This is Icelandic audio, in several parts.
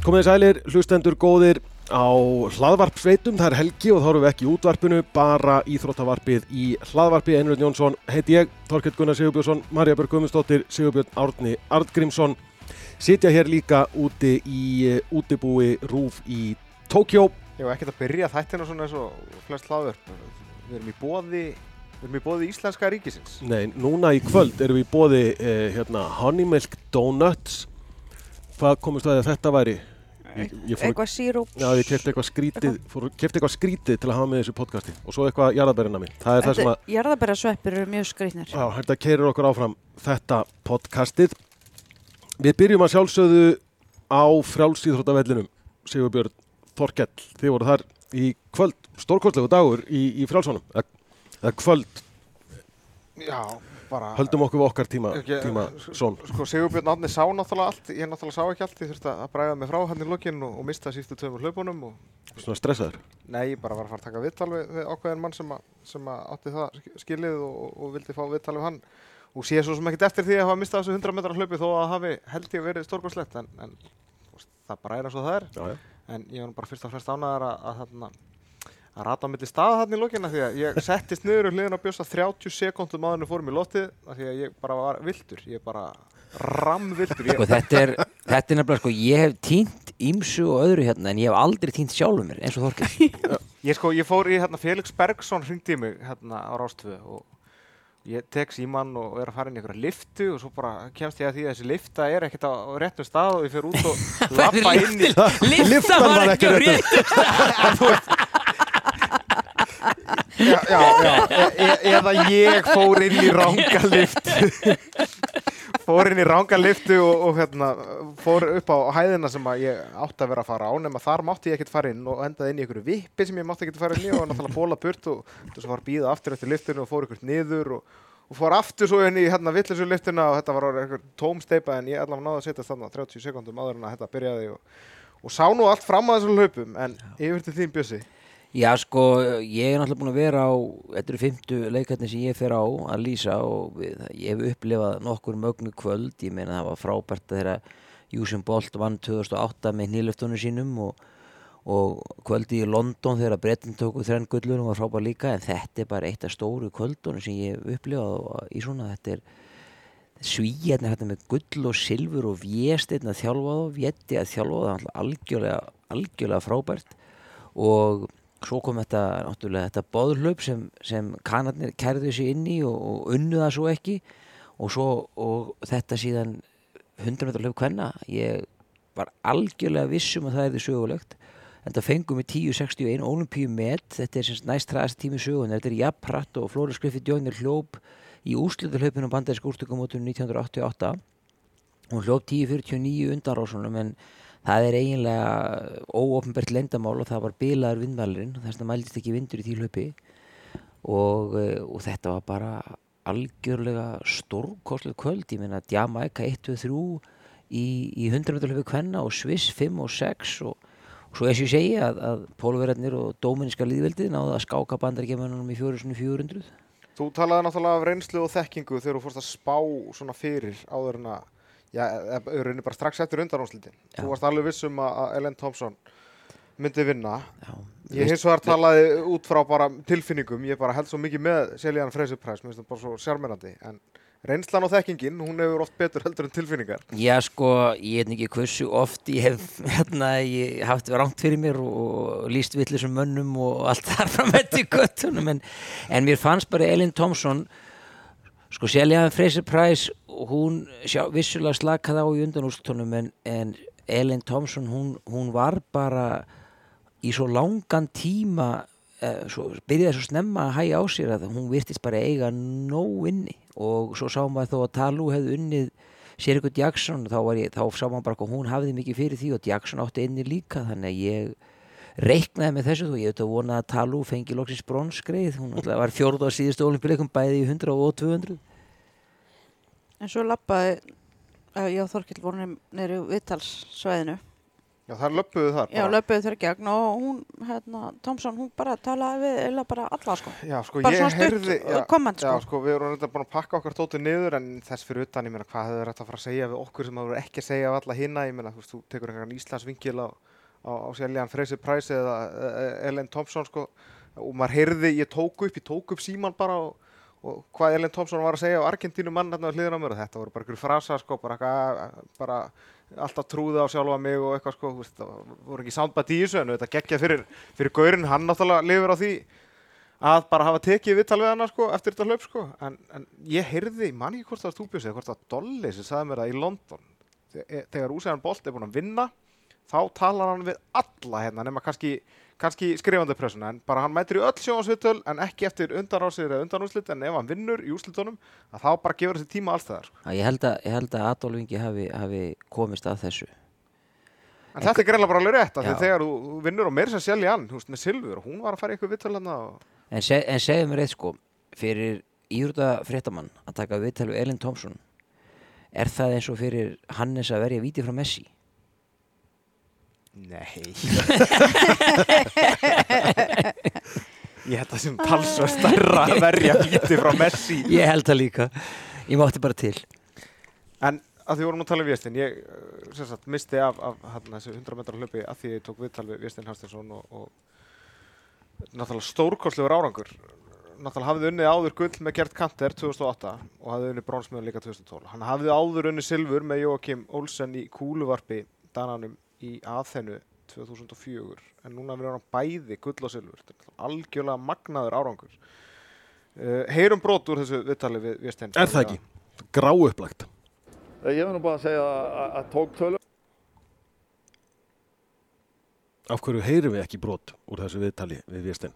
Komið sælir, hlustendur góðir á hlaðvarpsveitum, það er helgi og þá erum við ekki í útvarpinu, bara íþróttavarpið í hlaðvarpi. Einrönd Jónsson heiti ég, Þorkett Gunnar Sigurbjörnsson, Marja Björg Guðmundsdóttir, Sigurbjörn Árni Artgrímsson. Sitja hér líka úti í uh, útibúi Rúf í Tókjó. Ég var ekkert að byrja þættina svona eins og flest hlaðvörp. Við erum í bóði, við erum í bóði Íslenska ríkisins. Nei, núna í kvöld erum við í bóði uh, hérna, Honey Milk Donuts. Hvað komist að þetta væri? Ég, ég fór, eitthvað síróps Já, ég kæfti eitthvað skrítið fór, kæfti eitthvað skrítið til að hafa með þessu podcasti. Og svo eitthvað jarðabærina mín. Það er það sem að jarðabæra sveppir eru mjög skrítnir Já, þetta keirir okkur áfram þetta podcastið. Við byrjum að sjálfsögðu á frjálsýþróttavellinum Sigurbjörn Þorkell. Þið voru þar í kvöld stórkvöldlegu dagur í, í frjálsónum eða kvöld. Já bara... Höldum okkur við okkar tíma, ekki, tíma svon. Sko Sigurbjörn Átni sá náttúrulega allt, ég náttúrulega sá ekki allt, ég þurfti að bræða mig frá hann í lokin og, og mista sístu töfum hlaupunum. Og... Svona stressaður? Nei, ég bara var að fara að taka viðtal við, við ákveðin mann sem, a, sem að átti það skilið og, og vildi fá viðtal við hann. Og sé svo sem ekkert eftir því að hafa mistað þessu 100 metrar hlaupi þó að hafi held ég verið stórgóðslegt en, en það bara er eins og það er. Já, ja. En ég var bara fyrst og fremst ánæðar að, að, að að rata á milli staða hann í lókina því að ég settist niður og hliðin á bjösa 30 sekundum aðeins fórum í lótið því að ég bara var vildur, ég bara ramvildur. Sko þetta er, þetta er nefnilega sko, ég hef týnt ímsu og öðru hérna en ég hef aldrei týnt sjálfur mér eins og Þorkil. ég sko, ég fór í hérna Felix Bergson hringdi í mig hérna á Rástvö og ég tek síman og er að fara inn í einhverja liftu og svo bara kemst ég að því að þessi lifta er ekkert á réttum stað og ég fer út og lappa inn í... Lifta var ekki á réttum stað! já, já, já. E e eða ég fór inn í ránga liftu fór inn í ránga liftu og, og hérna, fór upp á hæðina sem ég átti að vera að fara á nema þar mátti ég ekkert fara inn og endaði inn í einhverju vippi sem ég mátti ekkert fara inn í og náttúrulega bóla burt og þess að fara bíða aftur eftir liftinu og fór einhvert niður og, og fór aftur svo inn í hérna vittlisur liftuna og þetta var einhver tóm steipa en ég allavega náði að setja þarna 30 sekundum aður en að þetta byrjaði og, og sá nú allt fram að þessum hlaupum en yfir til þín bjössi Já sko, ég er náttúrulega búin að vera á, þetta eru fymtu leikarnir sem ég fer á að lýsa og við, ég hef upplifað nokkur mögnu kvöld, ég meina það var frábært þeirra Usain Bolt vann 2008 með nýlöftunum sínum og, og kvöldi í London þegar Brettin tóku þrenn gullunum var frábært líka en þetta er bara eitt af stóru kvöldunum sem ég hef upplifað í svona, þetta er svíjarnir hérna með gull og silfur og vjestirn að þjálfa þá, vjetti að þjálfa þá, algjörlega, algjörlega frábært. Og svo kom þetta náttúrulega þetta boðhlaup sem, sem kanarnir kærðu sér inn í og, og unnu það svo ekki. Og, svo, og þetta síðan 100 metrar hlaup hvenna ég var algjörlega vissum að það er því sögulegt. En það fengum við 10.61 olimpíu met þetta er semst næst ræðast tími sögun þetta er jafnpratt og Flóri Skriffi Djónir hljóp í úsluturhlaupinu bandæðisk úrtökumótunum 1988 hún hljóp 10.49 undanrásunum en það er eiginlega óofnbært lendamál og það var bilaður vindmælurinn þess að það mælist ekki vindur í því hlaupi. Og, eh, og þetta var bara algjörlega stórkoslega kvöld. Ég meina Jamaica 1-3 í, í 100 meter hlaupi kvenna og Sviss 5 og 6 og, og svo eins og ég segi að, að pólverðarnir og dóminíska líðveldið náðu að skáka bandargemanunum í 400 Þú talaði náttúrulega af reynslu og þekkingu þegar þú fórst að spá svona fyrir áður en að já, auðvitað bara strax eftir undanátslítin. Þú varst alveg vissum að Ellen Thompson myndi vinna. Já, ég hins vegar talaði út frá bara tilfinningum, ég bara held svo mikið með Seljan Freysurpræs, mér finnst það bara svo sérmennandi, en reynslan og þekkingin, hún hefur oft betur heldur en tilfinningar. Já sko, ég veit ekki hversu oft ég hef hérna, ég haft verið rámt fyrir mér og líst vittlisum mönnum og allt þar fram eftir göttunum, en, en mér fannst bara Ellen Thompson Sko Seljaðan Fraser Price, hún sjá, vissulega slakaði á í undanústónum en, en Ellen Thompson, hún, hún var bara í svo langan tíma, eh, svo, byrjaði svo snemma að hægja á sér að hún virtist bara eiga nóg inni. Og svo sá maður þó að Talú hefði unnið sér ykkur Jackson, þá, ég, þá sá maður bara hún hafði mikið fyrir því og Jackson átti inni líka þannig að ég reiknaði með þessu og ég auðvitað vona að Talú fengi loksins bronskreið, hún var fjórð á síðustu olimpíuleikum bæði í 100 og 200 En svo lappaði ég og Þorkill vorum neyru viðtalssvæðinu. Já, það löpuðu þar Já, löpuðu þar gegn og hún, hérna, Tomsson, hún bara talaði við eða bara alla, sko. Já, sko, Bara ég heyrði já, komment, Já, sko. sko, við vorum reynda búin að pakka okkar tótið niður en þess fyrir utan, ég meina, hvað hefur þetta að fara að segja við okkur sem hefur ekki að segja af alla hinna ég meina, þú veist, þú tekur einhvern Íslandsvingil á, á, á Seljan Freysi Price eða eh, Ellen Thompson, sko. Og maður heyrði, ég tók upp, ég tók upp síman bara og, og hvað Ellen Thompson var að segja á Argentínu mann hérna á hliðina á mér. Og þetta voru bara einhverju frasa, sko, bara, bara alltaf trúði á sjálfa mig og eitthvað, sko, veist, það voru ekki soundbætt í þessu en þetta geggja fyrir, fyrir gaurinn, hann náttúrulega lifir á því að bara hafa tekið viðtal við hana sko, eftir þetta hlaup sko. en, en ég heyrði, man ekki hvort það var stúpjössi eða hvort það var Dolly sem sagði mér það í London. Þe- þegar Úsæðan Bolt er búin að vinna þá talar hann við alla hérna nema kannski, kannski skrifandi pressuna en bara hann mætir í öll sjónasvitöl en ekki eftir undanrásir eða undanúslit en ef hann vinnur í úslitunum að þá bara gefur þessi tíma alls það sko. Ég að, ég held að Adolf Ingi hafi, hafi komist að þessu. en þetta er greinlega bara alveg rétt að þegar þú vinnur og meira sem selja hann þú veist, með Silfur og hún var að fara í eitthvað viðtöl hann og... En, seg, en segðu mér eitt sko, fyrir íhrúta fréttamann að taka við Elin Thompson, er það eins og fyrir Hannes að verja víti frá Messi? Nei Ég held að sem talsvör stærra að verja víti frá Messi Ég held það líka. Ég mátti bara til. En að því vorum að tala um Vjestin ég sem sagt, misti af, af hérna, þessu 100 metrar hlaupi að því ég tók viðtal við Vjestin Hafstinsson og, og náttúrulega stórkostlegur árangur náttúrulega hafði unnið áður gull með Gert Kanter 2008 og hafði unnið bronsmiðan líka 2012 hann hafði áður unnið silfur með Jóakim Olsen í kúluvarpi dananum í aðþennu 2004 en núna verður hann bæði gull og er algjörlega magnaður árangur uh, heyrum brot úr þessu viðtali við Vjestin Er það ekki? Grá upplagt. Ég vil nú bara segja að, að tók tölu. Af hverju heyrum við ekki brot úr þessu viðtali við Véstein?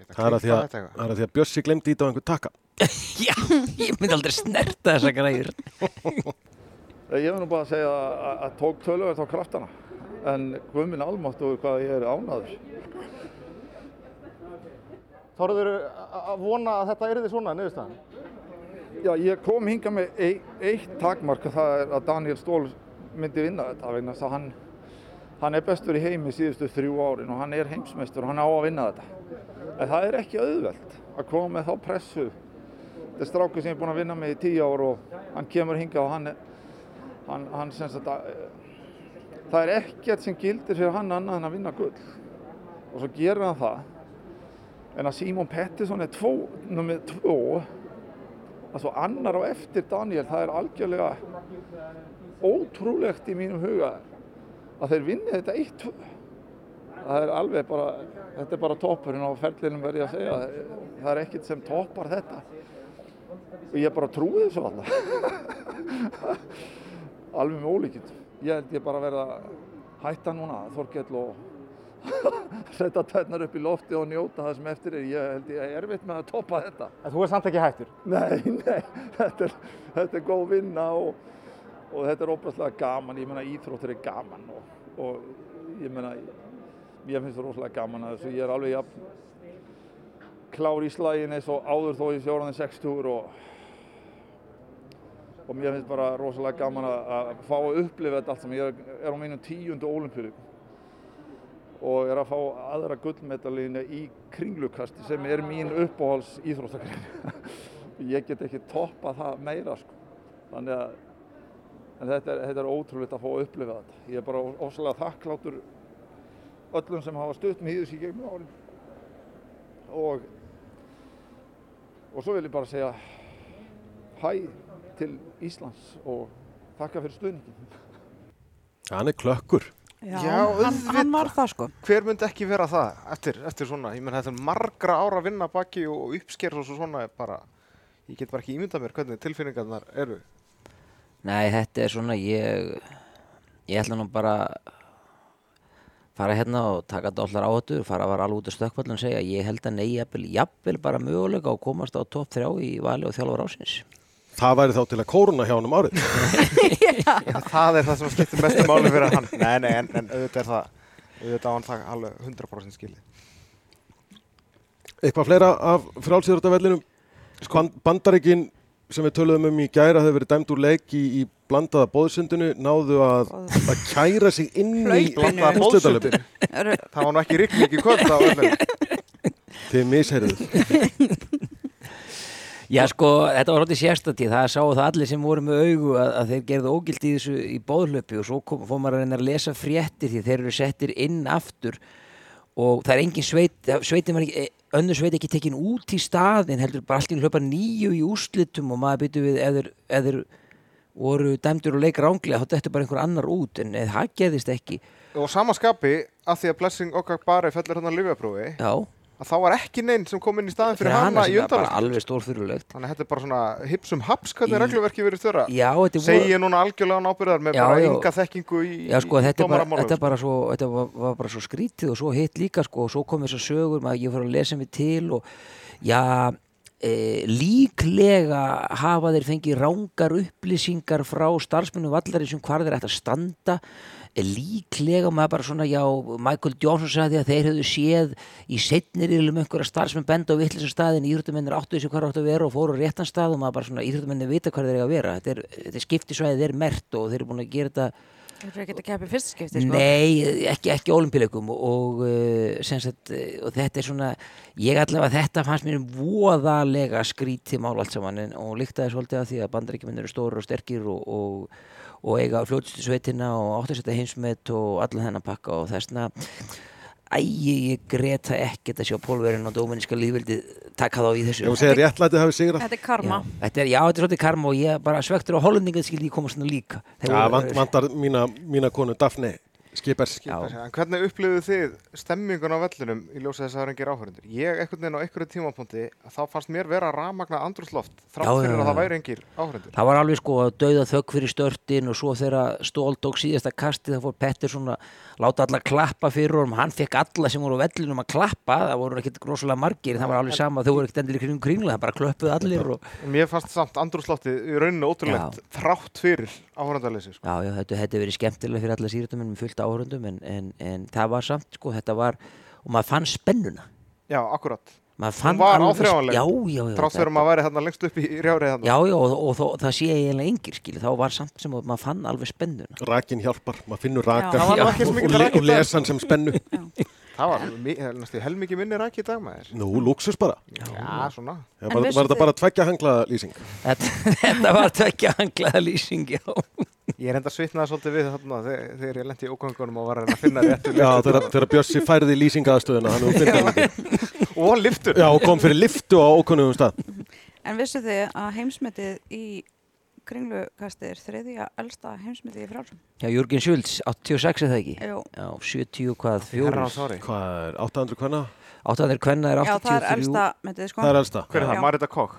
Geta Það er að því að, er að, því að Bjössi glemdi í þetta á einhver taka. Já, ég myndi aldrei snerta þessa græður. Ég vil nú bara segja að, að tók tölu þá kraftana. En guðminn almáttu hvað ég er ánaður. Þorður að vona að þetta erði svona niðurstaðan? Já, ég kom hinga með eitt takmark og það er að Daniel Stól myndi vinna þetta vegna þess að hann, hann er bestur í heimi síðustu þrjú árin og hann er heimsmeistur og hann á að vinna þetta. En það er ekki auðvelt að koma með þá pressu. Þetta er strákur sem er búinn að vinna með í tíu ár og hann kemur hinga og hann, er- hann, hann sem sagt að það er ekkert sem gildir fyrir hann annað en að vinna gull. Og svo gerir hann það. En að Simon Pettersson er tvó, nummið tvó að svo annar á eftir Daniel það er algjörlega ótrúlegt í mínum huga að þeir vinni þetta eitt það er alveg bara þetta er bara toppurinn á ferlinum verði að segja það er ekkert sem toppar þetta og ég bara trúi þessu alltaf alveg með ólíkitt ég held ég bara verða að hætta núna Þorkell og setja tætnar upp í lofti og njóta það sem eftir er. Ég held ég er erfitt með að toppa þetta. En þú er samt ekki hættur? Nei, nei, þetta er, þetta er góð vinna og, og þetta er óbærslega gaman, ég meina íþróttir er gaman og, og ég meina, ég finnst það rosalega gaman að þessu, ég er alveg jafn klár í slægin eins og áður þó ég sé orðin 60 og, og mér finnst bara rosalega gaman að, fá að upplifa þetta allt sem ég er, er á mínum tíundu ólimpíu og er að fá aðra gullmedalínu í kringlukasti sem er mín uppáhalds íþróttakrein. ég get ekki toppað það meira sko. Þannig að þetta, er, þetta er ótrúlegt að fá að upplifa þetta. Ég er bara óslega þakklátur öllum sem hafa stutt í þessu í gegnum árin. Og, og svo vil ég bara segja hæ til Íslands og þakka fyrir stuðningin. Hann er klökkur. Já, Já, hann, hann var það sko. Hver myndi ekki vera það eftir, eftir svona? Ég menn þetta er margra ára að vinna baki og uppsker og svo svona bara, ég get bara ekki ímyndað mér hvernig tilfinningarnar eru. Nei, þetta er svona, ég, ég ætla nú bara fara hérna og taka dállar áhættur, fara að vara alveg út af stökkvallin og segja, ég held að nei, jafnvel, jafnvel bara möguleika að komast á topp þrjá í vali og þjálfur ásins. Það væri þá til að kóruna hjá hann um árið. Það er það sem skiptir mestu máli fyrir hann. Nei, nei, en, en auðvitað er það, auðvitað á hann það alveg 100% skilið. Eitthvað fleira af frálsýrutavellinum. Ban Bandaríkin sem við töluðum um í gæra hefur verið dæmd úr leik í, í blandaða bóðsundinu náðu að, að kæra sig inn í. Blandaða úrslitahlaupið. bóðsundin. Eru, Það var nú ekki rigning í kvöld á öllum. Þið misheyrið. Já sko, þetta var hóttið sérstatíð, það sáu það allir sem voru með augu að, að þeir gerðu ógild í þessu í bóðlöpi og svo kom, fór maður að reyna að lesa fréttir því þeir eru settir inn aftur og það er engin sveit, sveitin var ekki, önnu sveit ekki tekin út í staðin, heldur bara einu hlaupa nýju í úrslitum og maður byttu við ef þeir voru dæmdur og leik ránglega þá þetta bara einhver annar út en það gerðist ekki. Og sama skapi, að því að Blessing okkar bara fellur hann á lyfjaprófi, Já, að þá var ekki neinn sem kom inn í staðin fyrir fyrir hana í sem undanvast. alveg stórfyrulegt. Þannig að þetta er bara svona hipsum haps hvernig Í- regluverki verið störa. Þetta ég núna algjörlega ábyrðar með Já, bara ynga þekkingu í, Já sko þetta er bara, þetta er bara svo, þetta var, var bara svo skrítið og svo hitt líka sko og svo kom þessar sögur maður ég fór að lesa mig til og já, e, líklega hafa þeir fengið rángar upplýsingar frá starfsmennu vallarins um hvar þeir ætti að standa líklega maður bara svona já, Michael Johnson sagði að þeir hefðu séð í setnir um einhverja starfsmenn benda á vittlisum staðin íþróttumennir áttu þessu hvar áttu að vera og fóru á réttan stað og maður bara svona íþróttumennir vita hvar þeir eiga að vera þetta er, þetta er skiptisvæðið er mert og þeir eru búin að gera þetta þeir eru ekki að keppa í fyrsta skipti, sko. Nei, ekki, ekki olimpíuleikum og, og, uh, sem sagt, uh, og þetta er svona, ég allavega þetta fannst mér voðalega skrítið mál allt saman en, og líktaði svolítið að því að bandaríkjuminn eru stórir og sterkir og, og, og eiga fljótustu sveitina og áttasetta heimsmet og allan þennan pakka og þessna Æ, ég greta ekkert að sjá pólverinn og dóminíska lífveldi taka þá í þessu. Ég var að segja réttlætið hafi sigrað. Þetta er karma. Já, þetta er, já, þetta er svolítið karma og ég bara svektur á hollendinga skildi ég koma svona líka. Já, vant, vantar mína, mína konu Daphne Skipar, en hvernig upplifðu þið stemmingun á vellinum í ljósa þess að það er engir áhörundur? Ég ekkert neginn á einhverju tímapunkti að þá fannst mér vera ramagna andrúsloft þrátt fyrir að það væri engir áhörundur. Það var alveg sko að dauða þögg fyrir störtin og svo þegar Stól tók síðasta kasti það fór Pettersson að láta alla klappa fyrir honum, hann fekk alla sem voru á vellinum að klappa, það voru ekkert grósalega margir það var alveg sama, þau voru ekkert endilega kring kringla það bara klöppuð allir og Mér fannst samt andrúsloftið í rauninu ótrúlegt þrátt fyrir áhörundaleysi. Sko. já, já, þetta hefði verið skemmtilega fyrir alla sýrtuminn með fullt áhörundum en, en, en það var samt sko, þetta var og maður fann spennuna Já, akkurat. Maður fann var já, já, já, Þrátt fyrir að maður væri hérna lengst upp í rjárið hérna. já, já, og, og, og það sé ég eiginlega engir skil, þá var samt sem að maður fann alveg spennuna Rakin hjálpar, maður finnur raka Já. Og, og, mikið le- raki og í dag. lesa hann sem spennu. Það var næstu helmikið minni ræk í dag maður. Nú, luxus bara. Já, svona. Já, En var, var þetta bara tveggja hanglaða lýsing? þetta, var tvekja hanglaða lýsing, já Ég er enda svitnaði svolítið við þarna þegar, ég lendi í ógangunum og var að að finna réttu Já, þegar, þegar Bjössi færði lýsingaðastöðuna, hann er uppfyrir. Og liftur. Já, og kom fyrir liftu á ókunnugum stað. En vissu þið að heimsmetið í kringlukasti er þriðja elsta heimsmetið í frálsum? Já, Jörgen Schultz, 86 er það ekki? Jú. Já, 70 hvað, sári. Hvað er 800 hvenna? 800 kvenna er Já, 83. það er elsta metið, sko. Það er elsta. Hver er Já. það? Marita Kokk.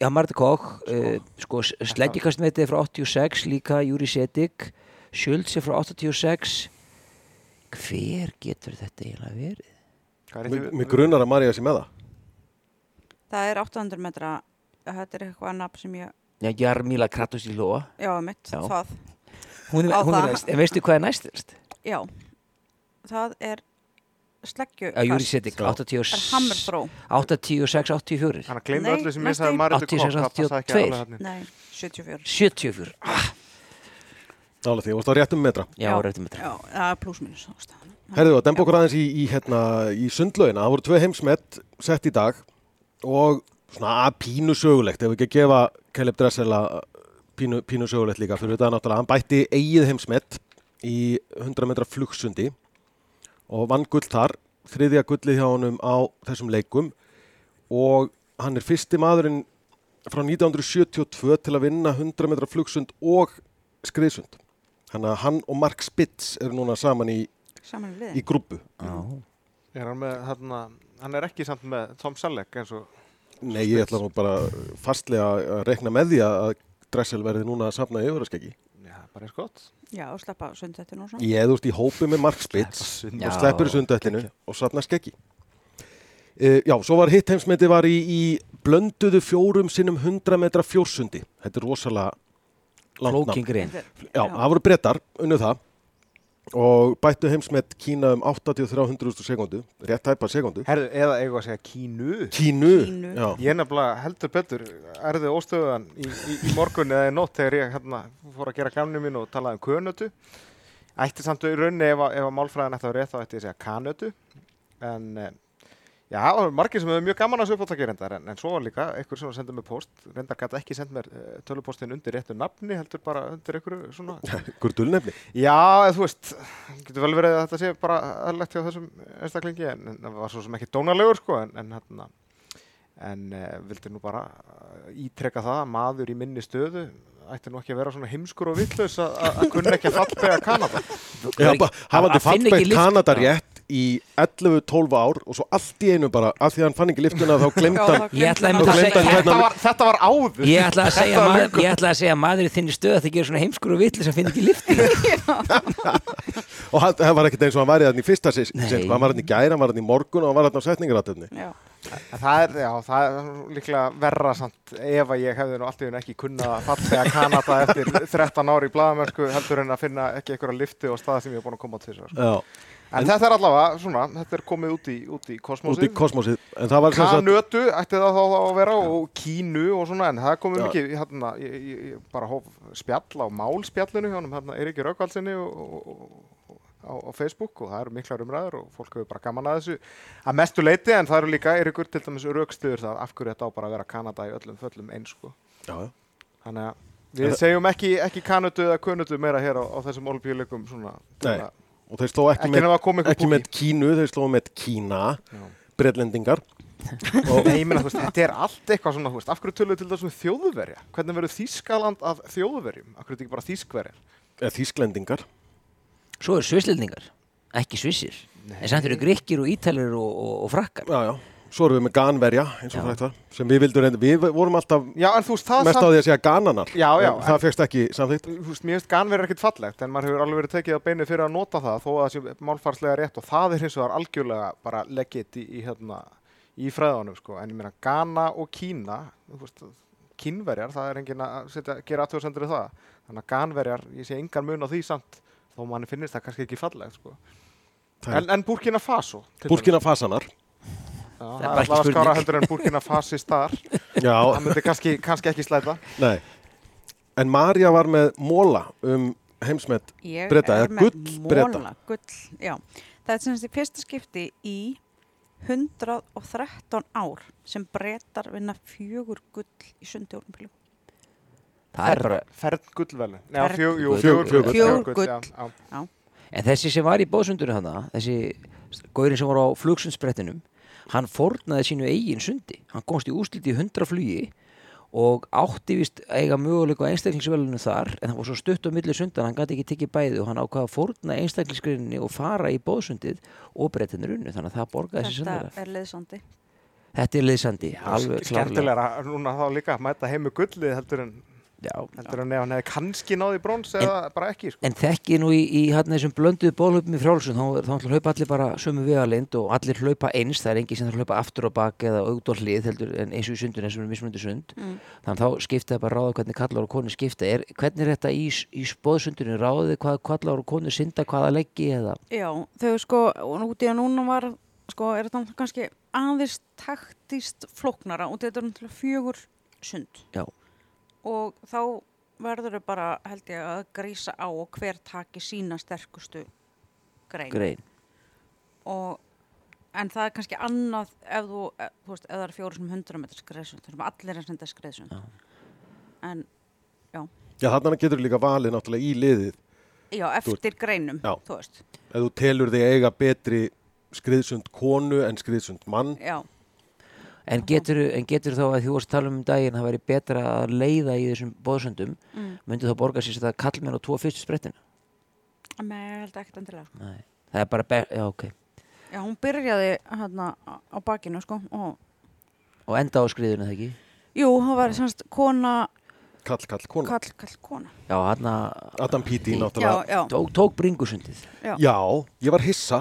Já, Marta Koch, uh, sko, sleggjikastmetið er frá 86, líka Júri Sedik, Schultz er frá 86. Hver getur þetta eiginlega verið? Er Mér grunar að Marja sé með það. Það er 800 metra, þetta er eitthvað nafn sem ég, Já, Jarmíla Kratos í Lóa. já, mitt, Já. það. Hún er, hún er næst, en veistu hvað er næstast? Já, það er sleggju Já, Júri Sedik, Já. 86. er hammerþró. 86, 84. Þannig að glemdu Nei, öllu sem ég sagði í- Marita Kokk. 86, Það passaði ekki 82. alveg þarna. Nei, 74. 74. Ah, Nálega því, þú varst á réttum metra. já, Já. réttum þetta. Já, það er pluss-minus. Herðu, að demba okkur aðeins í, í, hérna, í sundlaugina. Það voru tvö heimsmet sett í dag og svona að pínu sögulegt. Ef við ekki að gefa Caleb Dressel að pínu, pínu sögulegt líka fyrir þetta náttúrulega. Hann bætti eigið heimsmet í 100 metra flugsundi og vann gull þar. Þriðja gullið hjá honum á þessum leikum og hann er fyrsti maðurinn frá 1972 til að vinna 100 metra flugsund og skriðsund. Þannig að hann og Mark Spitz eru núna saman í, í grúpu. Já. Er hann með þarna, hann er ekki samt með Tom Selleck eins og Nei, ég ætla nú bara fastlega að rekna með því að Dressel verði núna að safna yfirraskeggi. Bara eins gott. Já, og sleppa sundettin og svona. Ég eða úrst í hópi með Mark Spitz Sund. og sleppur sundöllinu og safna skeggi. Uh, já, svo var hitt heimsmeti var í, í blönduðu fjórum sinnum 100 metra fjórsundi. Þetta er rosalega langt er- Já, það voru brettar, unnu það og bættu heimsmet Kína um 8300 sekundu, rétt tæpa sekundu. Herðu, eða eigum við að segja kínu. Kínu, Kínu. Ég nefnilega heldur betur erði óstöðuðan í, í, í morgun eða í nótt þegar ég hérna, fór að gera gamni mín og talaði um könötu. Ætti samt í rauninni ef, að- ef að málfræðin ætti að vera rétt þá ætti ég að segja kanötu. En eh, já, það var margir sem hefur mjög gaman að þessu uppáttakir reyndar en, en svo var líka einhver sem sendið mér post. Reyndar gæti ekki sendt mér tölupostin undir réttu nafni heldur bara undir einhverju svona Hver dulnefni? Já, eða þú veist, getur vel verið að þetta sé bara aðlegt hjá þessum einstaklingi en, en það var svo sem ekki dónalegur sko en, en hérna en uh, vildi nú bara uh, ítrekka það að maður í minni stöðu ætti nú ekki að vera svona heimskur og vittlaus að, kunna ekki að fallbega Kanada Já, hafandi Að finna ekki fallbeitt lyft- Kanada rétt í 11-12 ár og svo allt í einu bara, af því að hann fann ekki liftuna þá glemd Já, hann ætlaði þetta hérna- var, þetta var áður. Ég ætla að segja, Þetta var maður, löngu- ég ætla að segja að maður í þinni stöð að það gerir svona heimskur og vitli sem finn ekki lifti og hann, hann var ekkert eins og hann var í þannig í fyrsta sinn, hann var hann í gæra, hann var hann í morgun og hann var hann á. En Það er, já, það er líklega verra samt ef að ég hefði nú allt í hún ekki kunnað að fallbega Kanada eftir 13 ári í blaðamennsku heldur en að finna ekki einhverja lifti og staða sem ég er búin að koma til þess Já, En þetta er allavega svona, þetta er komið út í, út í út kosmosið í kosmosið en Kanötu ætti það þá að vera og kínu og svona en það komið Já. mikið hérna, ég, ég, ég bara hóf spjall á málspjallinu hjá honum hérna Eiríki Rökkvaldsinni og, og, og, á, á Facebook og það eru miklar umræður og fólk hefur bara gaman að þessu að mestu leiti en það eru líka Eiríkur til dæmis raukstuður það af hverju þetta á bara að vera Kanada í öllum föllum eins sko. Þannig að við segjum ekki, ekki Kanötu eða Kunötu meira hér á, á þessum olbíuleikum svona Nei. svona- og þeir sló ekki, ekki með, að ekki með Kínu, þeir sló með Kína Já. brellendingar Nei, þú veist, þetta er allt eitthvað svona, veist, af hverju tölum við til þessum þjóðverja? Hvernig verður Þískaland af þjóðverjum? Af hverju er þetta ekki bara Þískverjar? eða Þísklendingar Svo eru svislendingar, ekki svissir En samt eru grikkir og ítalir og, og, og frakkar. Já, já, svo erum við með Ganverja eins og þetta, sem við vildum reynda við vorum alltaf Já, veist, það mest á því að segja Gananar. Já, já, en það fegst ekki samþýtt mér finnst ganverið ekkert fallegt, en maður hefur alveg verið tekið á beinu fyrir að nota það, þó að það sé málfarslega rétt og það er hins vegar algjörlega bara leggit í, í, hérna, í fræðanum, sko. En ég meina, Ghana og Kína, kínverjar, það er engin að setja, gera aðtöðsendur í það. Þannig að ganverjar, ég sé engan mun á því samt, þó manni finnist það kannski ekki fallegt, sko. En, en Burkina Faso? Burkina Fasanar. Já, Það er ekki allavega skára heldur en Burkina Fasistar. Já, það myndi kannski, kannski ekki slæta. nei En Marja var með móla um heimsmet er eða gull já. Það er sem sagt í fyrsta skipti í 113 ár sem brettar vinna fjögur gull í sundi olimpíu. Það er bara, Fern gullvelun. Fjögur gull. en þessi sem var í bóðsundunum hana Þessi góðurinn sem var á flugsundsbrettinum Hann fórnaði sínu eigin sundi Hann komst í úsliti í 100 flugi og átti vist að eiga möguleika á einstaklingsvelunum þar en það var svo stutt á milli sundan hann gæti ekki tekið bæði og hann ákvaða að fórna einstaklingsgrinni og fara í bóðsundið og brettinir unnu þannig að það borgaði þessi Þetta sannlega er liðsandi. Þetta er liðsandi, alveg klárlega Skemmtilegra núna þá líka að mæta heim með gullið heldur en, heldur en ef hann hefði kannski náði brons eða bara ekki sko. En þekki nú í, í hérna þessum blönduðu bólöpum í frjálsum, þá, þá hlaupa allir bara sömu vegalind og allir hlaupa eins, það er engin sem þarf að hlaupa aftur og bak eða auðvitað hlið heldur en eins og í sundun eins og í mismunandi sund. Mm. Þannig þá skipta það bara ráða hvernig kallar og konur skipta. Er, hvernig er þetta í, í spóðsundunni? Ráðið hvað kallar og konur synda hvaða leggi eða? Já, þau sko, út í að núna var, sko, er þetta kannski aðeins taktist flóknara og þetta er náttúrulega fjögur sund. Já. Og þá verður þau bara, held ég, að grísa á og hver taki sína sterkustu grein. Grein. Og, en það er kannski annað ef þú, e- þú veist, ef það er fjóru sem hundra metrar skreiðsund, þannig að allir er að senda skreiðsund. Já. En, Já, þarna getur líka valið náttúrulega í liðið já, eftir greinum, Já. þú veist. ef þú telur þig eiga betri skriðsund konu en skriðsund mann Já, En getur, en getur þá að þú varst að tala um daginn að það væri betra að leiða í þessum bóðsundum, mm. myndi þá borga sér þetta kallmenn og tvo fyrstu sprettina? með held ekki endilega. sko. Nei. Það er bara, já ok. Já, hún byrjaði hérna á á bakinu, sko, og Og enda á skriðuna þegar ekki? jú, það var semst kona, kall, kall, kona kall, kall, kona. Já, hann að Adam Já, náttúrulega já, tók, tók bringusundið. já. Já, ég var hissa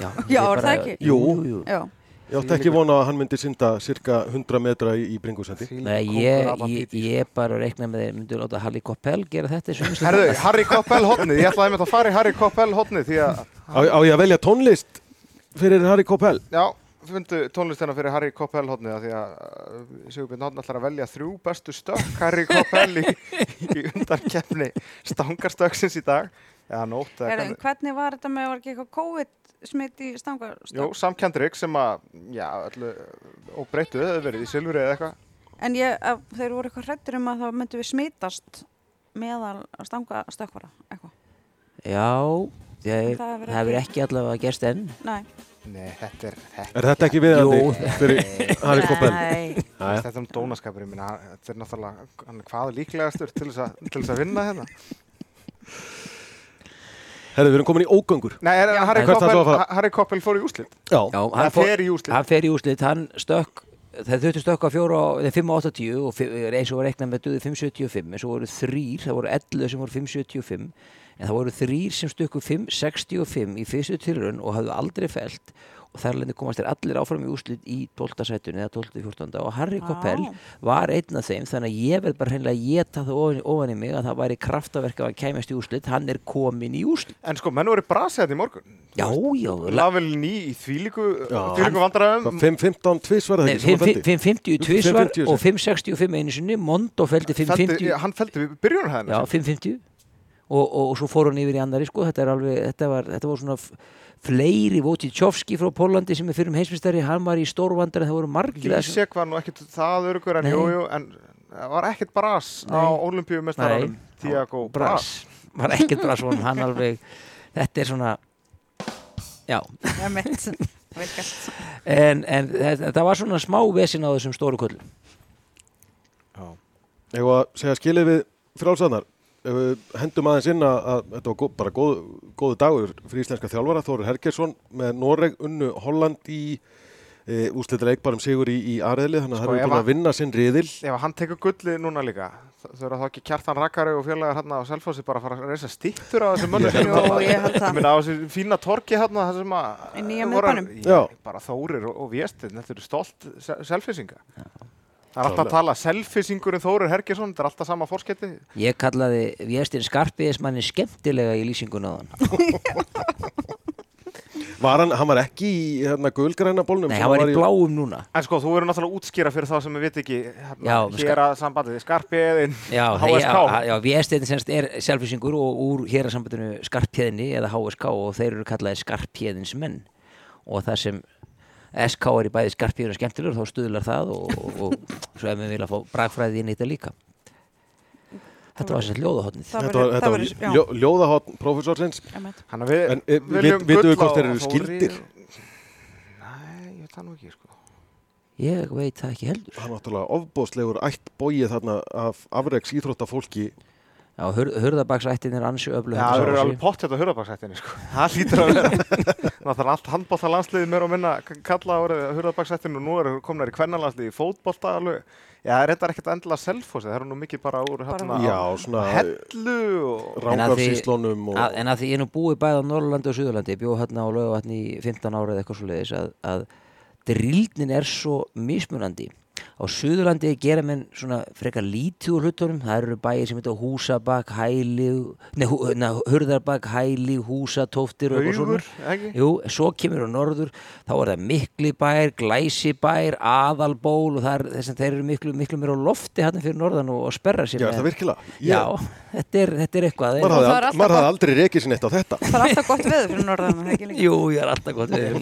Já, Já, ég er það ekki? Jú, Jú. jú, jú. Já, Ég átti ekki vona að hann myndi synda cirka 100 metra í, í bringusendi. Nei, ég, ég, ég bara reikna með þeir myndu láta Halli Koppel gera þetta Herðu, Harry Koppel hotnið, ég ætlaði með að fara í Harry Koppel hotnið því að, Á, á ég að velja tónlist fyrir Harry Koppel? já, fundu tónlistina fyrir Harry Koppel hotnið því að uh, Sigurbjörn Hotn ætlar að velja þrjú bestu stökk Harry Koppel í, í undarkeppni stangarstöksins í dag. Já, nótt Er, hvernig- hvernig var þetta með, var ekki eitthvað COVID smitt í stangar? Jú, Sam Kendrick sem að, já, öllu óbreyttu, hefur verið í silfri eða eitthvað. En ég, að, þeir voru eitthvað hrættur um að það myndi við smitast meðal stangastökkvara, eitthvað. Já, þeir, Það hefur ekki- ekki allavega gerst enn Nei. Nei, þetta er, þetta, Er þetta ekki viðandi fyrir Harry Koppel? Nei. Þetta er um dónaskapurinn minna, þetta er náttúrulega, hann er hvað líklegastur til þess að, til þess að vinna hérna. Herðu, við erum komin í ógöngur. Nei, er, Harry, Koppel? Harry Koppel fór í úslit. Já. Já, Hann fer í úrslit. hann fer í úslit, hann stökk þeir þurftu stökka fjóra á, þeir 5.80 og eins og var reiknað með duði 5.75 en svo voru þrýr, það voru 11 sem voru 5.75 en það voru þrýr sem stökku 5.65 í fyrstu tilraun og hafðu aldrei felt og þar lendi komast þér allir áfram í úslit í 12. sætun eða 12. 14. og Harry Vá. Koppel var einn af þeim þannig að ég verð bara hreinlega að geta það ofan, ofan í mig að það væri kraftaverk að hann kæmast í úslit, hann er komin í úslit En sko, menn voru brasið þetta í morgun. Já, já, Lavel ný í þvílíku vandræðum. 5-15 tvis var það Nei, ekki sem hann feldi? 550 tvisvar 550 og 565 einu sinni Mondo feldi Feldi, 550 hann feldi við byrjunarhæðina. já, 550 og, og, og svo fór hann yfir í annari sko, þetta, er alveg, þetta, var, þetta var svona fleiri Votitjovski frá Pólandi sem er fyrir um heimsmystari, hann var í stórvandar en það voru margir Lísek var nú ekkit það örugur en Nei. jú, en það var ekkit bras á Nei. olimpíumestaranum. Nei. Tiago Bras. Var ekkert Bras vonum, hann alveg þetta er svona já, Já, en, en þetta var svona smá vesin á þessum stóru köllum Ég var að segja skilið við frálsannar. Hendum aðeins inn að, að þetta var bara góð, góðu dagur fyrir íslenska þjálfara. Þórir Hergersson með Noreg unnu Holland í e, úslitileik bara um sigur í, í aðreðli. Þannig að Sko, það eru ef búin að- vinna sinn riðil. Ef hann tekur gullið núna líka, þau eru þá ekki kjartan Rakari og félagar hérna á Selfossi bara að fara að reysa stýttur á þessum mönnum sem Jú, ég held það. Ég meina á þessu fína torki hérna það sem að Í nýja voru- bara Þórir og, og Viestin, þetta eru stolt selfisinga. Það er alltaf að tala selfisingurinn Þórir Hergesson, þetta er alltaf sama fórsketti. ég kallaði Viestin Skarpiðismanni skemmtilega í lýsingun á hann Var hann, hann var ekki í hérna, gulgræna bólnum. nei, hann var í bláum núna En sko, þú verður náttúrulega að útskýra fyrir þá sem við veit ekki hérna, hér að sambandið, skarpiðin, HSK. já, Viestin semst er selfisingur og úr hérasambandinu Skarphéðinni eða HSK og þeir eru kallaði Skarphéðins menn og það sem SK er í bæði Skarphéðin og skemmtilegur þá stuðlar það og, og, og svo ef við vilja fá bragfræði inn í þetta líka Þetta var sem hljóðahotnið Það Þetta var, þetta það var ljó, ljóðahotn prófessorsins. einmitt. Þannig að við eh, viljum við gull hvort á þeir eru skyldir? Nei, ég veit það nú ekki, sko. Ég veit það ekki heldur Hann er náttúrulega ofbóðslegur ætt bóið þarna af afreiks íþróttafólki. Já, hur, hurðabaksættin er ansi öflug Já, það eru alveg pott þetta hurðabaksættinni, sko. Það lítur að vera. Náttúrulega allt handbólta landsliðið mér og minna kalla árið hurðabaksættinu og nú eru komnar í kvennalandsliði í fótbolta alveg. Já, það er þetta ekkert endilega selfossi, það eru nú mikið bara úr hérna Já, svona hellu og... Því- rángarsíslónum og... að, en að því ég er nú búið bæði á Norrlandi og Suðurlandi bjóð hérna á laugavatni í 15 ára eða eitthvað svo leiðis að, að drildnin er svo mismunandi á Suðurlandi gera menn svona frekar lítið úr hlutunum það eru bæir sem heita Húsabak, Hæli na, Hurðarbak, Hæli Húsatóftir og eitthvað Haugur, svona ekki? Jú, svo kemur á norður, þá er það Miklibær, Glæsibær, Aðalból og er þess að þeir eru miklu, miklu mér á lofti hérna fyrir norðan og, og sperra sér Já, er það virkilega? Já, þetta er, þetta er eitthvað er hafði gott- aldrei rekið sér neitt á þetta. Það er alltaf gott veður fyrir norðan, er það ekki líka? Jú, ég er alltaf gott Er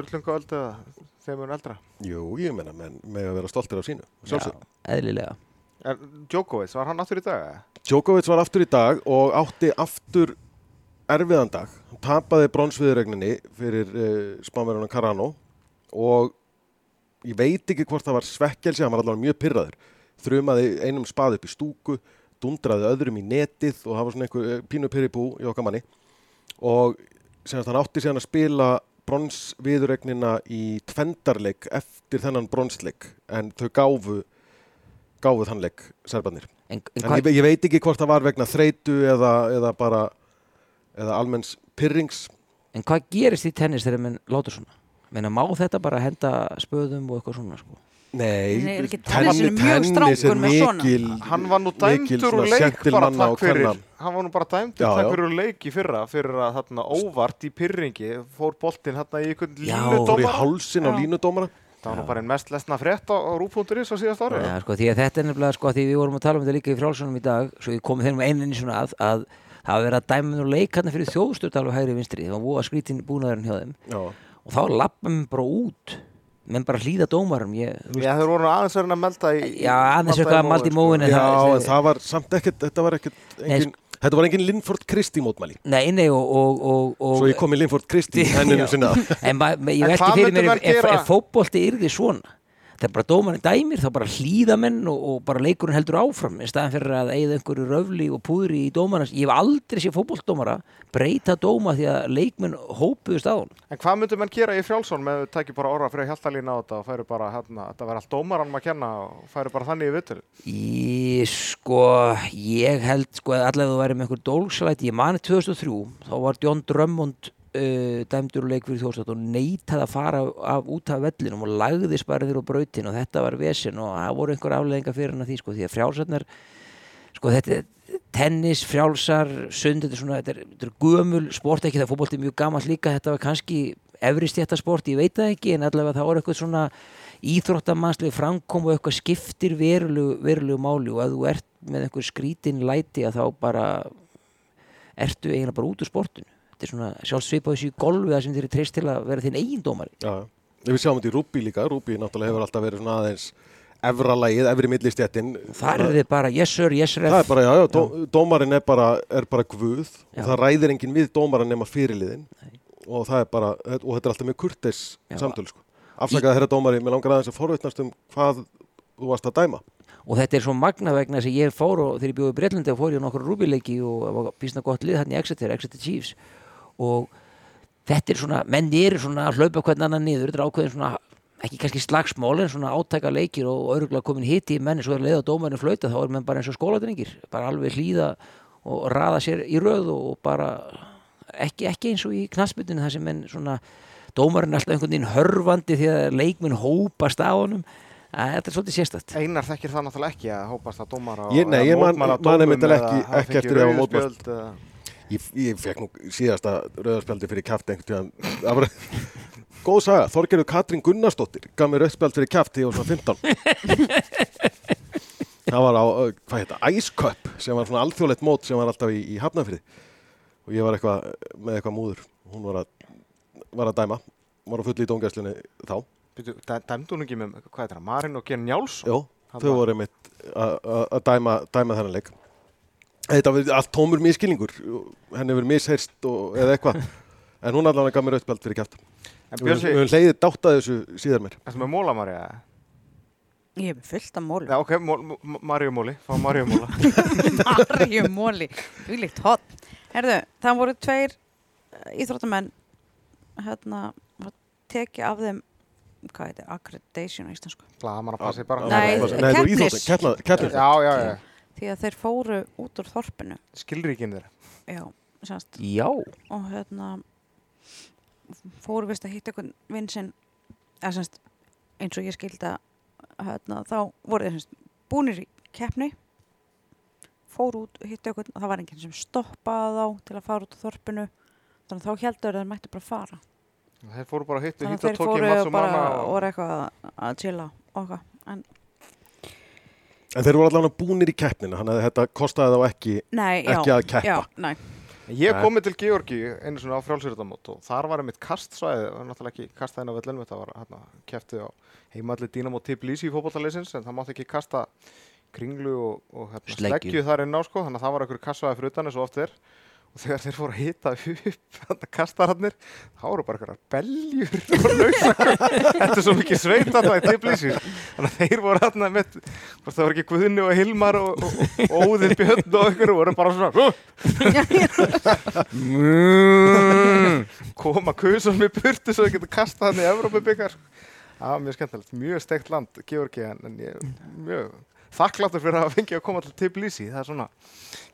er þetta ekki síðan bara Jú, ég meina, menn með að vera stoltir af sínu. Sjálfsög. eðlilega Er, Djokovic, var hann aftur í dag? eða? Djokovic var aftur í dag og átti aftur erfiðan dag. Hann tapaði bronsviðregninni fyrir uh, spánverðunan Carano og ég veit ekki hvort það var svekkelsi, hann var allavega mjög pyrraður. Þrumaði einum spað upp í stúku, dundraði öðrum í netið og var svona einhver eh, pínu pyrribú í okkar manni. Og semast hann átti síðan að spila bronsviðregnina í tvendarleik eftir þennan bronsleik en þau gáfu gáfu þann leik serbarnir. En, en En ég, ég veit ekki hvort það var vegna þreitu eða, eða bara eða almenns pyrrings en hvað gerist í tennis þegar menn láta svona Meina, má þetta bara henda spöðum og eitthvað svona sko? Nei, tennis, er mikil Hann var nú dæmdur úr leik bara manna takk fyrir. Hann var nú bara dæmdur Já, takk fyrir úr leik í fyrra fyrir að þarna óvart í pyrringi fór boltinn hérna í einhvern Já, fór í línudómara hálsin á línudómara Það var nú bara einn mest lesna frétt á, á rúf.is á síðast ári. Já, sko, því að þetta er nefnilega sko, því við vorum að tala um þetta líka í frálsunum í dag svo ég komið þeim eininni svona að, að það hafa verið að dæma nú leik hérna fyrir þjóðstört það menn bara hlýða dómarum ég, Já, þeir voru aðeins verið að melda í Já, aðeins eitthvað að malda í móinn, en Já, það- en það var samt ekkert, þetta var ekkert Nei, engin, Þetta var engin Linford Kristi mótmæli. Nei, nei og, og, og, og Svo ég kom í Linford Kristi henninu sinna En ma, ma, ég En hvað fyrir myndu mér ef, menn ef, gera? ef fótbolti yrði svona þegar bara dómarinn dæmir þá bara hlýða menn og, og bara leikurinn heldur áfram. Í staðan fyrir að eigða einhverju röfli og púðri í dómarans ég hef aldrei séð fótboltdómara breyta dóma því að leikmenn hópuðust á hann En hvað myndum menn gera í frjálsson með að tækja bara orða fyrir hjaltalín á þetta og færi bara hérna, þetta verði allt dómaranum að kenna og færi bara þannig í vittul Ég sko, ég held sko að allavega þú væri með einhver dólslæti ég mani 2003, þá var John Drummond uh, dæmdur úr leik fyrir þjóðstátt og neitaði að fara af, út af vellinum og lagðist bara þér á brautin og þetta var vesen og það voru einhver afleðingar fyrir hann að því sko því að frjálsarnar sko þetta er tennis, frjálsar, sund þetta er svona, þetta er, þetta er gömul sport ekki það fótbolti er mjög gamall líka þetta var kannski efrist þetta sport, ég veit það ekki en allavega það voru eitthvað svona íþróttamannslega framkom og eitthvað skiptir verulegu, verulegu máli og ef þú ert með einhver skrítin læti að þá bara ertu eiginlega bara út úr sportinu þetta er svona sjálf svipað þessu golfi það sem þeir eru treyst til að vera þinn eigin dómari. Já, við sjáum þetta í Rúbi líka Rúbi náttúrulega hefur alltaf verið svona aðeins efra lagið, efri millistjættin þar eru þið bara yes sir, yes Það er ref bara, já, já, dó, dómarinn er bara, er bara guð. Já. og það ræðir enginn við dómarinn nema fyrirliðin og það er bara, og þetta er alltaf með kurteis samtöl, sko. Afsakaði herra dómari, mér langar aðeins að forvitnast um hvað þú varst að dæma. og þetta er svo magna vegna að ég fór og þegar ég bjóði í Breitlandi og fór ég á nokkur rúbileiki og það var bísna gott lið hann í Exeter, Exeter Chiefs og þetta er svona, menn eru svona að hlaupa hvern annan niður, þetta er ákveðin svona ekki kannski slagsmál en svona átæka leikir og örgulega komin hitti í menni svo er leið á dómarinn flauta þá er menn bara eins og skóladrengir bara alveg hlýða og raða sér í röð og bara ekki, ekki eins og í knassmyndinu það sem menn svona dómarinn er alltaf einhvern veginn hörfandi því að leikminn hópast á honum. Þetta er svolítið sérstætt Einar þekkir það náttúrulega ekki að hópast að dómara Ég- nei, ég man- mótmæla man dómum einmitt eða ekki- ekki eftir því að eða- Ég, ég fekk nú síðasta rauðarspjaldi fyrir kæft einhvern tíðan. Það góð saga. Þorgerður Katrín Gunnarsdóttir gaf mér rauðspjald fyrir kæft þegar ég var svona 15. það var á, hvað heita, Ice Cup sem var svona alþjóðlegt mót sem var alltaf í, í Hafnafrið og ég var eitthvað með eitthvað múður. Hún var að, var að dæma. Var að fulli í dóngæslunni þá. Dæmdu hún ekki með, hvað heitir það, Marin og Gen Njálsson? Jó, þau voru mitt að dæma, dæma þennan leik. Þetta var allt tómur miskilningur, henni hefur misheyrst og, eða eitthvað, en hún allan gaf mér auðspjald fyrir kæft. En Við höfum leiðið dátt að þessu síðar mér. ertu með móla, Marja? Ég hef fullt af móli. Já, ok, Marju móli, fá Marju móla. Marju móli. Þú líkt hot. Herðu, það voru tveir eh, íþróttamenn hérna, var tekið af þeim hvað heitir, accreditation á íslensku Blaðamann að passi bara. Nei, þetta keppnis. keppnis. Já, já, já, því að þeir fóru út úr þorpinu. Skilríkin þeirra. já, semst, Já, og hérna fóru vist að hitta einhvern vinn sinn eða semst, eins og ég skildi að hérna, þá voru þeir semst búnir í keppni fóru út og hitta einhvern og það var enginn sem stoppaði þá til að fara út úr þorpinu. Þannig að þá heldur þeir mættu bara fara. Þeir fóru bara að að og þeir tók í fóru massum bara manna og og... voru eitthvað að- að chilla og eitthvað. En En þeir voru allan búnir í keppnina, þannig að þetta kostaði þá ekki, nei, já, ekki að keppa. já, nei, Ég Nei. komið til Georgi einu svona á frjálsýrðamót og þar var einmitt kastsvæði, það var náttúrulega ekki kastaðin á vellunum, þetta var hérna keftið á heimalli Dynamo Tbilisi í fótballaleysins en það mátti ekki kasta kringlu og, og hérna, Sleggju. þar inn á sko, þannig að það var einhver kastsvæði fyrir utan eins og oft er og þegar þeir fóru að hita upp þetta kastararnir, þá voru bara einhverjar beljur og þetta er svo mikið sveit þannig að þeir voru hérna með það voru ekki Guðni og Hilmar og, og, og Óðinn Björn og einhverju voru bara svona koma kusum í burtu svo þau getur kastað hann í Evrópubikar það var mjög skemmtilegt, mjög steikt land Georgi en ég, mjög þakkláttur fyrir að fengja að koma til Tbilisi það er svona,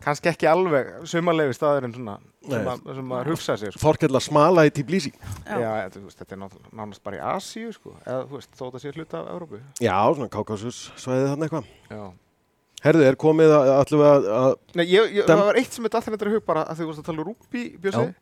kannski ekki alveg sumarlegu staðurinn svona sem, að, sem að hugsa sér sko. Þorkell að smala í Tbilisi Já. Já, þú veist, þetta er nánast bara í Asíu sko, eða þú veist, þó þetta sé hluta af Európu Já, svona Kaukasus svæðið þarna eitthvað Já. Herðu, er komið að allu að, að Nei, ég, ég, Dem- það var eitt sem er þetta í hug bara að þú varst að tala um rúbi, Bjössi Já.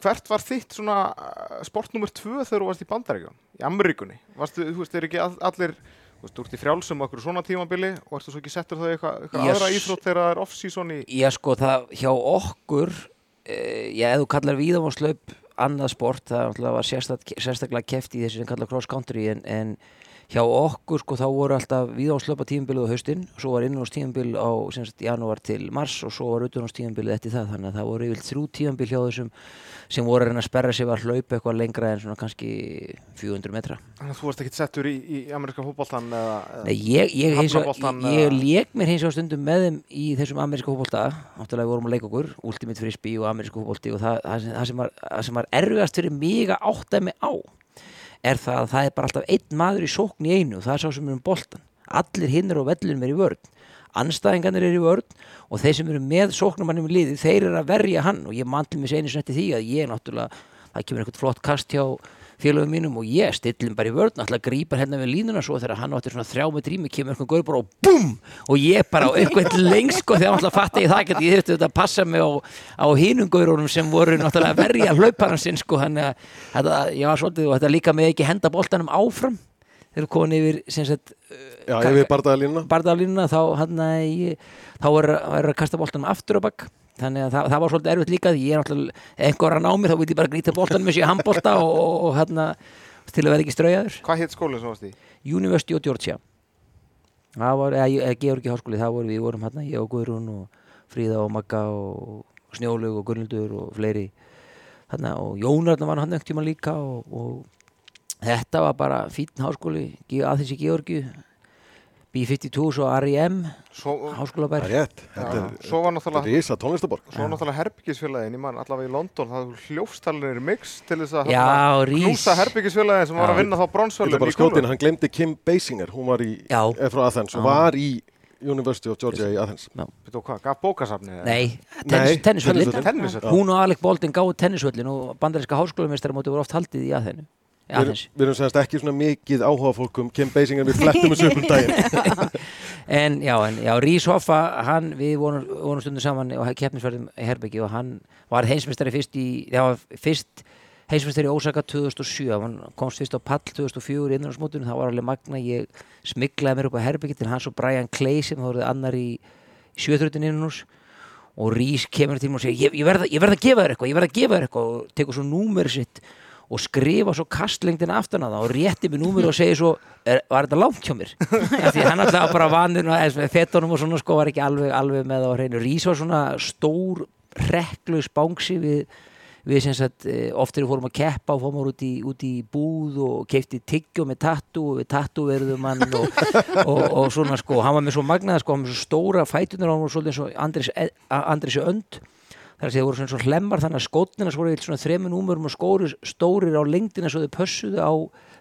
Hvert var þitt svona uh, sport nummer tvö þegar þú varst í Bandaríkjum? Í Ameríkunni? Varstu, þú veist, er ekki all- allir Þú veist, þú ert í frjálsum okkur svona tímabili og ertu svo ekki settur það í eitthvað, Yes. aðra íþrótt þegar það er off-season í Já sko það hjá okkur uh, já ef þú kallar víðamáslaup annað sport, það var sérstak, sérstaklega keft í þessu sem kallar cross country en, en hjá okkur sko þá voru alltaf víðamáslaupa tímabilið á haustin svo var innanúst tímabil á sem sagt janúar til mars og svo var utanúst tímabilið eftir það. Þannig að það voru yfir þrjú tímabil hjá þessum sem voru að reyna að sperra sig að hlaupa eitthvað lengra en svona kannski 400 metra. Þannig að þú varst ekki settur í, í ameríska fótboltan eða, eða Nei, ég, ég, og, ég, ég lék mér hins vegar stundum með þeim í þessum ameríska fótbolta. Náttúrulega við vorum að leika okkur, Ultimate Frisbee og ameríska fótbolti og það, það, sem- var, var erfiðast fyrir mig að átta mig á er það að það er bara alltaf einn maður í sókn í einu það er sá sem er um boltan allir hinnir á vellunum er í vörn. Anstæðingarnir er í vörn og þeir sem eru með sóknumannum í liði, þeir eru að verja hann. Og ég mann til mig einu sinni eftir því að ég náttúrulega, það kemur eitthvað flott kast hjá félögum mínum og ég stillum bara í vörn alltaf grípar hérna við línuna svo þegar hann áttir svona þrjá með drými kemur eitthvað gaur bara og BUM og ég bara á eitthvað lengst sko þegar alltaf fatta ég það ekki ég þurfti þetta að passa mig á, á hinum gaurunum sem voru náttúrulega að verja hlauparan sinn sko þannig að þetta, ég var svolítið og þetta líka með ekki henda boltanum áfram. Þegar komin yfir sagt Já, við bardaðalínuna þá hann þá er er að kasta boltanum aftur á bakk þannig að það, það var svolítið erfitt líka því ég er náttúrulega einhver er að ná mig þá vil ég bara grýta boltanum með sér handbolta og, og, og hann til að vera ekki straujaður. Hvað hétt skólinn sem varst í? University of Georgia. Það var, eða, Georgi háskóli það voru við vorum hann, ég og Guðrún og Fríða og Magga og Snjólaug og Gunnildur og fleiri. Þarna, og Jónarna var hann einhvern tíma líka og, og þetta var bara fítn háskóli aðeins í Georgi B52 svo R.I.M. Svo, háskólabær svo var náttúrulega er Ísa tónlistaborg Svo var náttúrulega herbyggisfélagin, ég man allavega í London, það hljófstallinir mix til þess að knúsa herbyggisfélagin sem var að vinna þá Þetta er bara skjótin, hann glemdi Kim Basinger Hún var í, Já. er frá Athens og var í University of Georgia í Athens gaf bókasafni? eða? Nei, Nei, tennis, tennisvöllin tennisvöllin. Tennisvöllin. Hún og Alec Baldwin gáðu tennisvöllin og bandaríska háskólamestari móti voru oft haldið í aðeinu Við við erum semst ekki svona mikið áhuga fólkum Kim Basinger, við flettum þessu upp um daginn. En já, en já, Rís Hoffa, hann, við vorum, vorum stundum saman og keppnisverðum í Herbyggi og hann var heimsmestari fyrst í, það var fyrst heimsmestari í Ósaka 2007, hann komst fyrst á pall 2004 innan á smótunum, það var alveg magna, ég smiklaði mér upp á Herbyggi til hans og Brian Clay sem voruð annar í sjöþrötin innan hús og Rís kemur til mér og segir, ég, ég verð að- ég verð að gefa þér eitthvað, ég verð að gefa þér eitthvað. Og tekur svo númer sitt og skrifa svo kastlengdina aftan að það og rétti mig númer og segir svo er, var þetta langt hjá mér? Því hann alltaf bara vanur með fettunum og svona sko var ekki alveg, alveg með það á hreinu. Rís var svona stór reklu spángsi við, við sem sagt eh, oft þegar við fórum að keppa og fórum út í, út í búð og keipti tyggjó með tattu og við tattu verðum hann og, og, og svona sko. Hann var með svo magnaða sko, hann var með svo stóra fætunar og hann var svolítið eins og Andris, Andris önd þar að segja voru svona svo hlemmar þannig að skótnina svo voru í þremur númurum og skóri stórir á lengdina svo þau pössuðu á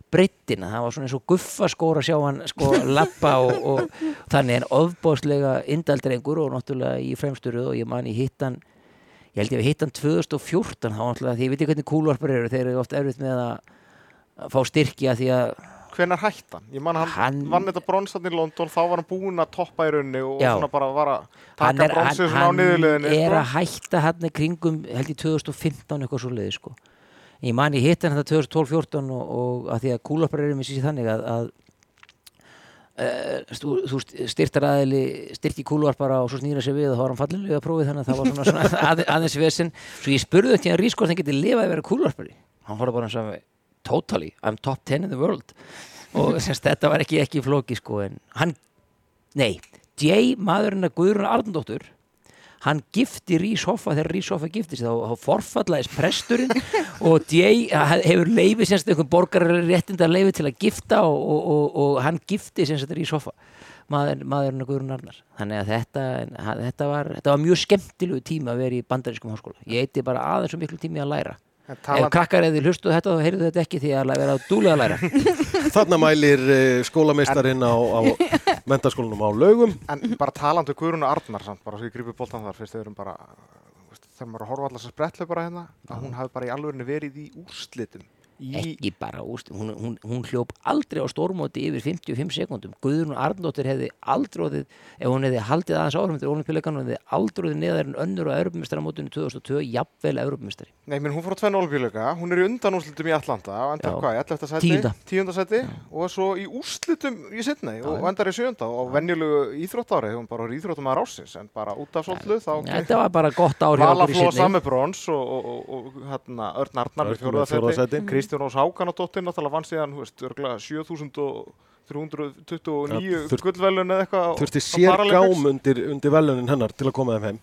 breyttina, það var svona eins og guffa skóra að sjá hann sko lappa og, og þannig en ofbóðslega indaldrengur og náttúrulega í fremsturöð og ég man ég hitt hann ég held ég að hitt hann 2014 þá náttúrulega því ég veit ekki hvernig kúlvarpar eru þeir eru oft erfitt með að fá styrkja því að Hvenær hætt hann? Ég man hann, Hann- vann þetta bronsarn í London, þá var hann búinn að toppa í raunni og Já. svona bara var að hann taka er, hann, bronsið svona á hann niðurliðinni. er sko. að hætta hann í kringum held ég 2015 eitthvað svo leiði sko. ég man ég hitt hann þetta 2012-14 og, og að því að kúlvarpar eru með sér þannig að, að Uh, þú, þú styrtar aðili styrti kúluvarpara og svo snýra sér við og þá var hann fallinlega að prófið þannig að það var svona, svona að, aðeins vesen svo ég spurði í hann Rís hvort hann geti lifað að vera kúluvarpari hann horfði bara hann sagði totally, I'm top 10 in the world. Og semst, þetta var ekki ekki flóki sko en hann, nei Jay, maðurinn að Guðrún Arndóttur hann gifti Rís Hoffa þegar Rís Hoffa giftist þá, þá forfallaðist presturinn og Jay hefur leifi semst einhvern borgarar réttinda leifi til að gifta og, og, og, og hann gifti semst Rís Hoffa maður, maðurinn að Guðrún Arnar. Þannig að þetta, þetta, var, þetta var mjög skemmtilegu tíma að vera í bandarískum háskóla. Ég eiti bara aðeins og miklu tími að læra En ef talandi- krakkar eða hlustu þetta þá heyrðu þetta ekki því að vera dúlega að læra. Þarna mælir uh, skólameistarinn á, á mentaskólanum á laugum. En bara talandi um Guðrún Arnar samt, bara svo ég grípi boltan þar, fyrst þau erum bara, þú veist, þegar maður að horfa allar þessar spretlu bara hérna, að hún hafi bara í alvörinni verið í úrslitum. Í, ekki bara úst, hún, hún, hún hljóp aldrei á stórmóti yfir 55 sekundum Guðrún Arndóttir hefði aldrei orðið ef hún hefði haldið aðeins árum til olimpíuleikanum hefði aldrei orðið neðar en önnur á Europamestaramótinu 2002, jafnvel Europamestari nei, menn hún fór á tvenn olimpíuleika, hún er í undan úrslitum í Atlanta, og endar Já. hvað, í 11. seti? Tíunda. Tíunda seti, og svo í úrslitum í Sydney, og endar í sjönda, og venjulegu íþróttári, hún bara var íþróttumæður ásins, en bara út af svolítið, þá Þetta var bara gott ár Kristján Ós Hákanadóttir náttúrulega vann síðan, þú veist, örgulega 7329 Ja, gullvelun eða eitthvað þurfti sér gám undir, undir velunin hennar til að koma þeim heim.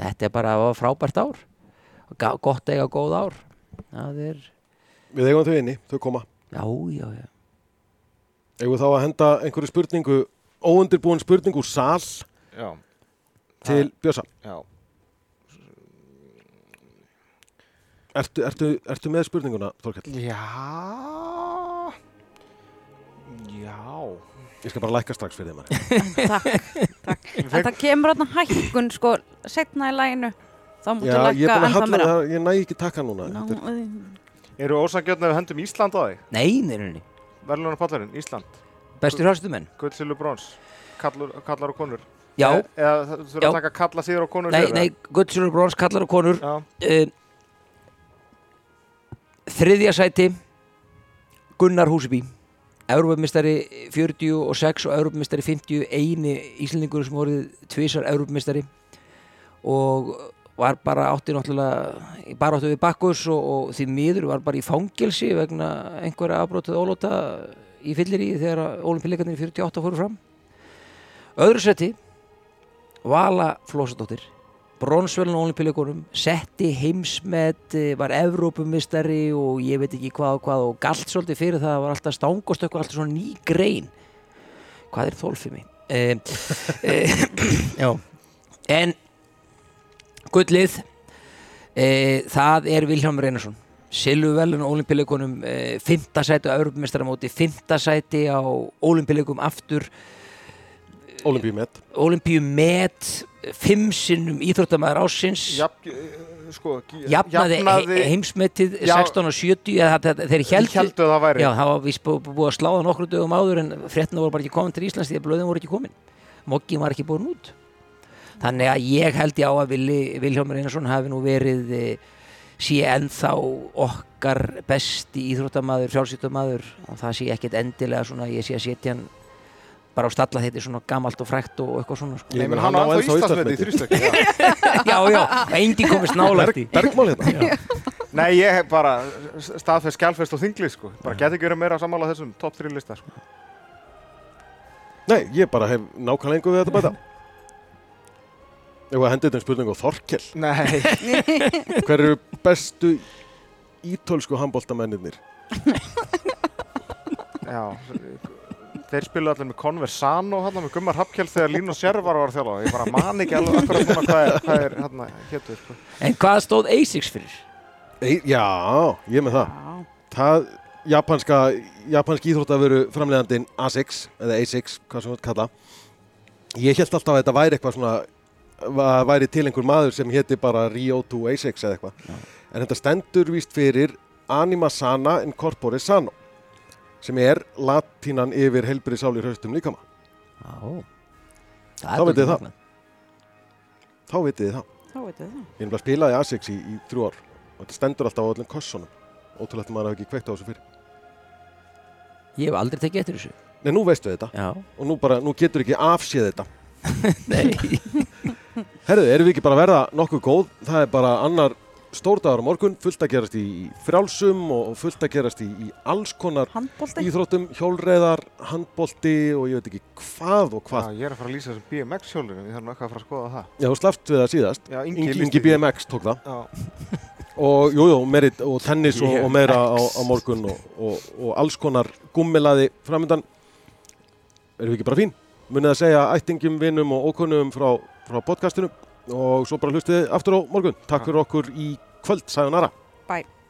Þetta er bara frábært ár. Gott eiga góð ár. Er, við eigum þau inni, þau koma. Já, já, já. Eigum þá að henda einhverju spurningu óundirbúin spurning úr sal Já, til Björsa já. Ertu, ertu, ertu með spurninguna, Þorkell? Já. Já. Ég skal bara lækka strax fyrir þið maður Takk, takk. Það kemur þarna hækkun sko setna í læginu þá mútu að ennþá meira það, ég næ ekki taka núna Ná, er, eh, Eru við hendum Ísland á þig? Nei, nei, nei, nei. Verðlunar pallarinn, Ísland. Bestur hrastumenn Gull, silur, brons. Kallar, kallar og konur. Já, E eða það þurfa að taka kalla síður og konur nei, nei, Gullsjólur Brons, kallar og konur Já. uh, Þriðja sæti Gunnar Húseby. Európamistari 46 og Európamistari 50 eini Íslandingur sem voruð tvisar Európamistari og var bara átti náttúrulega í baráttu við Bakkus og, og því miður var bara í fangelsi vegna einhverja afbrótið ólóta í fyllir í þegar olimpíleikarnir 48 fóru fram. Öðru seti Vala Flósadóttir bronsvelun á olimpíuleikunum setti heimsmet, eh, var Evrópumistari og ég veit ekki hvað og hvað og galt svolítið fyrir það, var alltaf stangast eitthvað alltaf svona ný grein. Hvað er þólfimi eh, eh, já. en gullið eh, það er Vilhelm Reynarsson Silvuvelun á olimpíuleikunum eh, fymta sæti á Evrópumistaramóti fymta sæti á olimpíuleikum aftur. Olimpíumet olimpíumet fimm sinnum íþróttamæður ásins Jafn, eh, sko, jafnaði, he heimsmetið Já. 16 og 70 eða það, þeir heldu heldu að það væri. já, það var víst bú, búið að sláða nokkru dögum áður en fréttina voru bara ekki komin til Íslands því að blöðin voru ekki komin Moggi var ekki búin út þannig að ég held ég á að Vilhjálmur Einarsson hafi nú verið e, sé ennþá okkar besti íþróttamaður, frjálsýttamaður og það sé ekkert endilega svona ég sé að setja hann bara á stalla þetta er svona gamalt og frækt og eitthvað svona sko. Nei, Ég menn hann á ennþá Íslandsmeti í þrýstökk. já, já, enginn komist nálægt í Bergmál hérna Nei, ég hef bara staðfest, skjálfest og þinglið, sko. Bara get ekki verið meira að sammála þessum top 3 lista, sko. Nei, ég bara hef nákvæmlega einhver við þetta bæta Ef að hendi þetta um spurningu á Þorkell Nei. Hver eru bestu ítölsku handbóltamennir? Já, þeir spilu allir með Conversano hérna með Gummar Hapkjell þegar Línu Sjervar var þjálfa. Ég bara man ekki alveg akkurat svona hvað er, hvað er hérna héttur, sko. en hvað stóð ASICS fyrir? Ei, já, ég er með það Já, Það, japanska, japansk íþróttaveru framleiðandinn ASICS, eða ASICS, hvað sem við kalla. Ég held alltaf að þetta væri eitthvað svona, að væri til einhver maður sem héti bara Rio 2 ASICS eða eitthvað. En þetta stendur víst fyrir Anima Sana Incorpore Sano, sem er latínan yfir helbrið sálir höstum líkama. Já, Þá vitið þið það. Þá vitið þið það. Ég er bara spilaði ASICS í, í þrjú ár og þetta stendur alltaf á öllum kossunum. Ótrúlegt að maður hafi ekki kveikt á þessu fyrir. Ég hef aldrei tekið eftir þessu Nei, nú veistu þetta Já, og nú, bara, nú getur ekki afséð þetta. nei Herðu, erum við ekki bara að verða nokkuð góð? Það er bara annar stórdagar á morgun, fullt að gerast í frjálsum og og fullt að gerast í, í alls konar Handbólti íþróttum, hjólreiðar, handbolti og ég veit ekki hvað og Já, hvað. ég er að fara að lýsa þessum BMX hjólunum, ég þarf eitthvað að fara að skoða það. Já, þú slafst við það síðast. Já, Ingi, Ingi, Ingi. BMX tók það. Já, Og jú, jú, og tennis og, og meira á, á morgun og, og, og alls konar gummilaði framöndan. Erum við ekki bara fín? Munið að segja ættingum, vinum og ókunnum frá, frá podcastinu og svo bara hlustið aftur á morgun. Takk fyrir okkur í kvöld, sæðunara. Bye